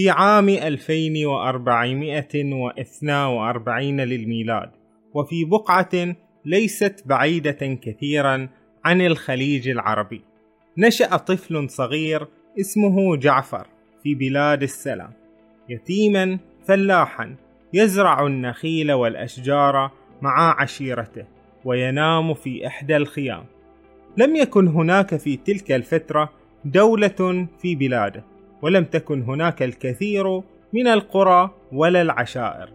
في عام 2442 للميلاد وفي بقعة ليست بعيدة كثيرا عن الخليج العربي. نشأ طفل صغير اسمه جعفر في بلاد السلام يتيما فلاحا يزرع النخيل والأشجار مع عشيرته وينام في إحدى الخيام. لم يكن هناك في تلك الفترة دولة في بلاده. ولم تكن هناك الكثير من القرى ولا العشائر.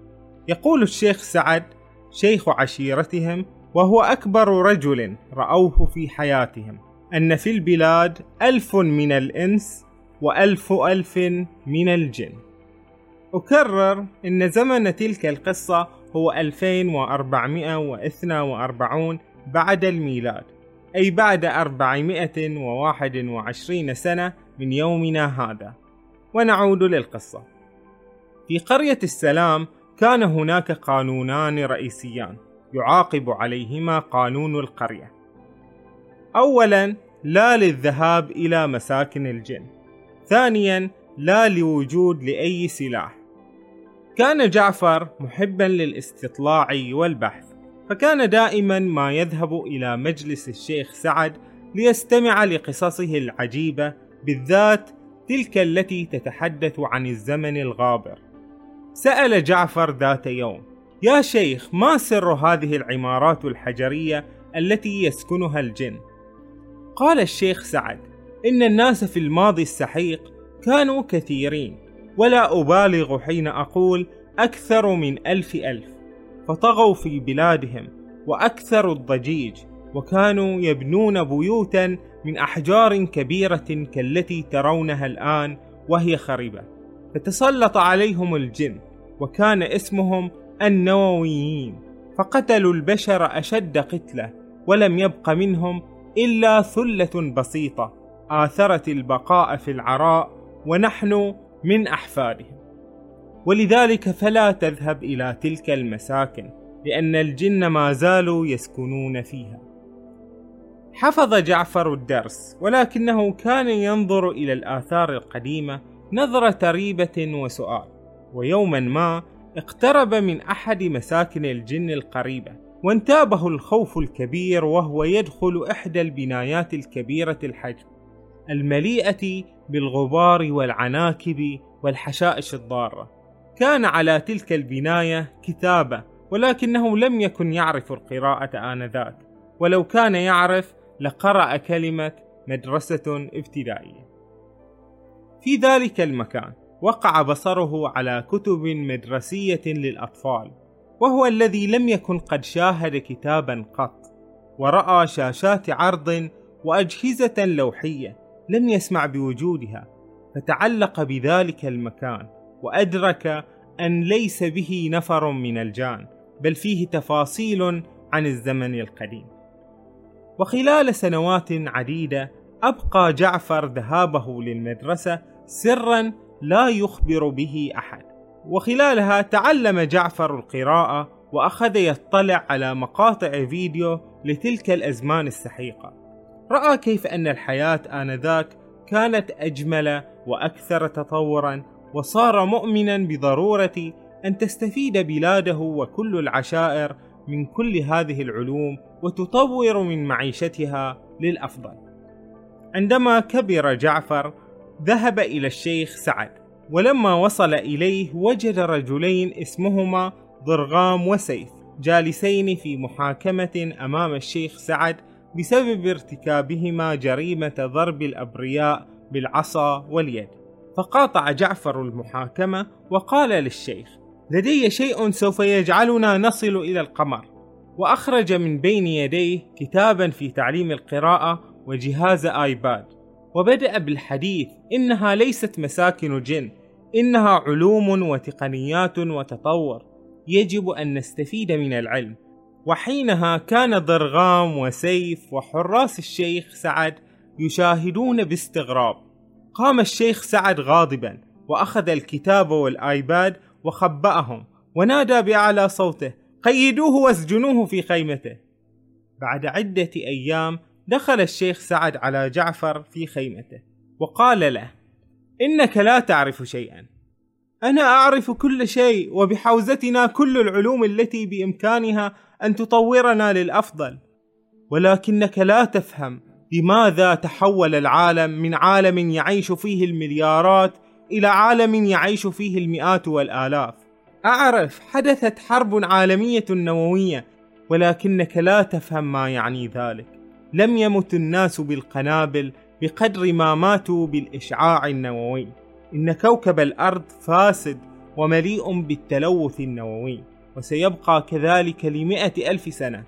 يقول الشيخ سعد شيخ عشيرتهم وهو أكبر رجل رأوه في حياتهم أن في البلاد ألف من الإنس وألف ألف من الجن. أكرر أن زمن تلك القصة هو 2442 بعد الميلاد أي بعد 421 سنة من يومنا هذا ونعود للقصة. في قرية السلام كان هناك قانونان رئيسيان يعاقب عليهما قانون القرية. أولا لا للذهاب إلى مساكن الجن. ثانيا لا لوجود لأي سلاح. كان جعفر محبا للاستطلاع والبحث فكان دائما ما يذهب إلى مجلس الشيخ سعد ليستمع لقصصه العجيبة بالذات تلك التي تتحدث عن الزمن الغابر. سأل جعفر ذات يوم يا شيخ ما سر هذه العمارات الحجرية التي يسكنها الجن؟ قال الشيخ سعد إن الناس في الماضي السحيق كانوا كثيرين ولا أبالغ حين أقول أكثر من ألف ألف فطغوا في بلادهم وأكثروا الضجيج وكانوا يبنون بيوتا من أحجار كبيرة كالتي ترونها الآن وهي خربة. فتسلط عليهم الجن وكان اسمهم النوويين. فقتلوا البشر أشد قتلة ولم يبق منهم إلا ثلة بسيطة آثرت البقاء في العراء ونحن من أحفادهم. ولذلك فلا تذهب إلى تلك المساكن لأن الجن ما زالوا يسكنون فيها. حفظ جعفر الدرس ولكنه كان ينظر إلى الآثار القديمة نظرة ريبة وسؤال ويوما ما اقترب من أحد مساكن الجن القريبة وانتابه الخوف الكبير وهو يدخل إحدى البنايات الكبيرة الحجم المليئة بالغبار والعناكب والحشائش الضارة. كان على تلك البناية كتابة ولكنه لم يكن يعرف القراءة آنذاك ولو كان يعرف لقرأ كلمة مدرسة ابتدائية. في ذلك المكان وقع بصره على كتب مدرسية للأطفال وهو الذي لم يكن قد شاهد كتابا قط ورأى شاشات عرض وأجهزة لوحية لم يسمع بوجودها فتعلق بذلك المكان وأدرك أن ليس به نفر من الجان بل فيه تفاصيل عن الزمن القديم. وخلال سنوات عديدة أبقى جعفر ذهابه للمدرسة سرا لا يخبر به أحد. وخلالها تعلم جعفر القراءة وأخذ يطلع على مقاطع فيديو لتلك الأزمان السحيقة. رأى كيف أن الحياة آنذاك كانت أجمل وأكثر تطورا وصار مؤمنا بضرورة أن تستفيد بلاده وكل العشائر من كل هذه العلوم وتطور من معيشتها للأفضل. عندما كبر جعفر ذهب إلى الشيخ سعد، ولما وصل إليه وجد رجلين اسمهما ضرغام وسيف جالسين في محاكمة أمام الشيخ سعد بسبب ارتكابهما جريمة ضرب الأبرياء بالعصا واليد. فقاطع جعفر المحاكمة وقال للشيخ: لدي شيء سوف يجعلنا نصل إلى القمر. وأخرج من بين يديه كتابا في تعليم القراءة وجهاز آيباد. وبدأ بالحديث إنها ليست مساكن جن إنها علوم وتقنيات وتطور. يجب أن نستفيد من العلم. وحينها كان ضرغام وسيف وحراس الشيخ سعد يشاهدون باستغراب. قام الشيخ سعد غاضبا وأخذ الكتاب والآيباد وخبأهم ونادى بأعلى صوته قيدوه واسجنوه في خيمته. بعد عدة أيام دخل الشيخ سعد على جعفر في خيمته وقال له إنك لا تعرف شيئا. أنا أعرف كل شيء وبحوزتنا كل العلوم التي بإمكانها أن تطورنا للأفضل. ولكنك لا تفهم لماذا تحول العالم من عالم يعيش فيه المليارات إلى عالم يعيش فيه المئات والآلاف. أعرف حدثت حرب عالمية نووية ولكنك لا تفهم ما يعني ذلك. لم يمت الناس بالقنابل بقدر ما ماتوا بالإشعاع النووي. إن كوكب الأرض فاسد ومليء بالتلوث النووي وسيبقى كذلك لمئة ألف سنة.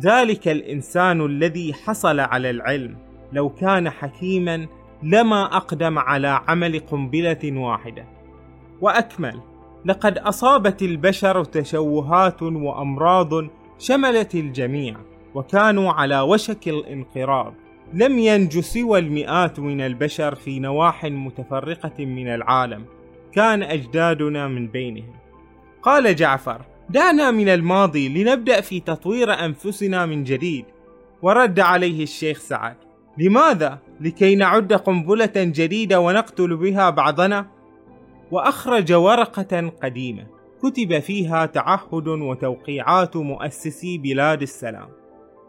ذلك الإنسان الذي حصل على العلم. لو كان حكيما لما أقدم على عمل قنبلة واحدة. وأكمل. لقد أصابت البشر تشوهات وأمراض شملت الجميع وكانوا على وشك الانقراض لم ينج سوى المئات من البشر في نواح متفرقة من العالم كان أجدادنا من بينهم قال جعفر دعنا من الماضي لنبدأ في تطوير أنفسنا من جديد ورد عليه الشيخ سعد لماذا؟ لكي نعد قنبلة جديدة ونقتل بها بعضنا؟ وأخرج ورقة قديمة. كتب فيها تعهد وتوقيعات مؤسسي بلاد السلام.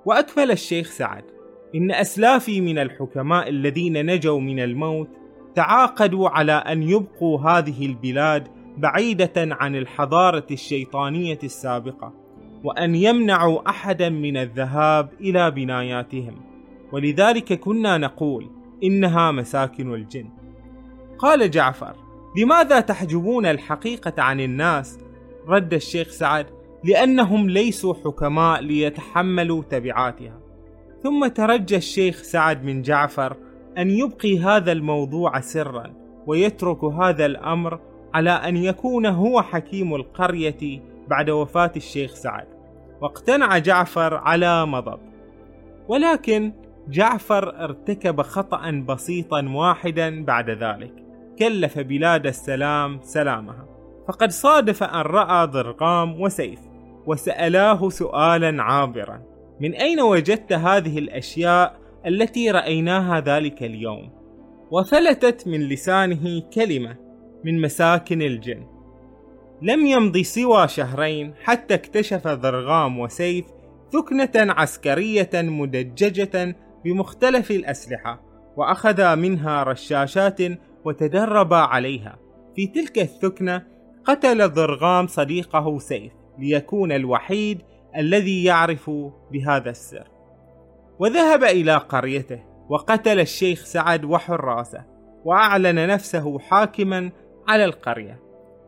وأكمل الشيخ سعد. إن أسلافي من الحكماء الذين نجوا من الموت تعاقدوا على أن يبقوا هذه البلاد بعيدة عن الحضارة الشيطانية السابقة وأن يمنعوا أحدا من الذهاب إلى بناياتهم. ولذلك كنا نقول إنها مساكن الجن. قال جعفر لماذا تحجبون الحقيقة عن الناس؟ رد الشيخ سعد لأنهم ليسوا حكماء ليتحملوا تبعاتها ثم ترجى الشيخ سعد من جعفر أن يبقي هذا الموضوع سرا ويترك هذا الأمر على أن يكون هو حكيم القرية بعد وفاة الشيخ سعد. واقتنع جعفر على مضض. ولكن جعفر ارتكب خطأ بسيطا واحدا بعد ذلك. كلف بلاد السلام سلامها. فقد صادف أن رأى ضرغام وسيف وسألاه سؤالا عابرا. من أين وجدت هذه الأشياء التي رأيناها ذلك اليوم؟ وفلتت من لسانه كلمة من مساكن الجن. لم يمض سوى شهرين حتى اكتشف ضرغام وسيف ثكنة عسكرية مدججة بمختلف الأسلحة وأخذا منها رشاشات وتدربا عليها. في تلك الثكنة قتل ضرغام صديقه سيف ليكون الوحيد الذي يعرف بهذا السر. وذهب إلى قريته وقتل الشيخ سعد وحراسه وأعلن نفسه حاكما على القرية.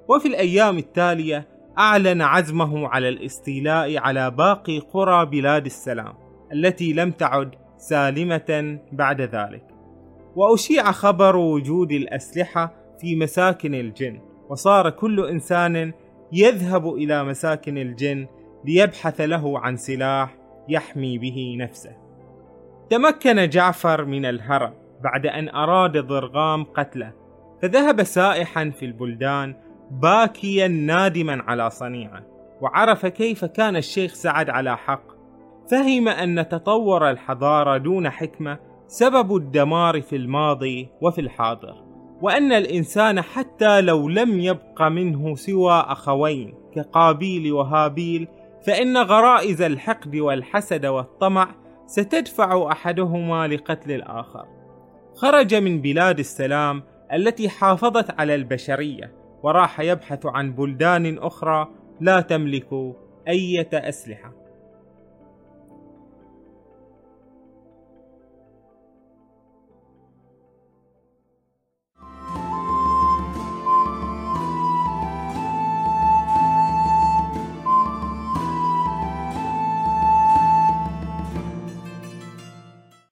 وفي الأيام التالية أعلن عزمه على الاستيلاء على باقي قرى بلاد السلام التي لم تعد سالمة بعد ذلك. وأشيع خبر وجود الأسلحة في مساكن الجن. وصار كل إنسان يذهب إلى مساكن الجن ليبحث له عن سلاح يحمي به نفسه. تمكن جعفر من الهرب بعد أن أراد ضرغام قتله فذهب سائحا في البلدان باكيا نادما على صنيعه وعرف كيف كان الشيخ سعد على حق. فهم أن تطور الحضارة دون حكمة سبب الدمار في الماضي وفي الحاضر وأن الإنسان حتى لو لم يبق منه سوى أخوين كقابيل وهابيل فإن غرائز الحقد والحسد والطمع ستدفع أحدهما لقتل الآخر. خرج من بلاد السلام التي حافظت على البشرية وراح يبحث عن بلدان أخرى لا تملك أية أسلحة.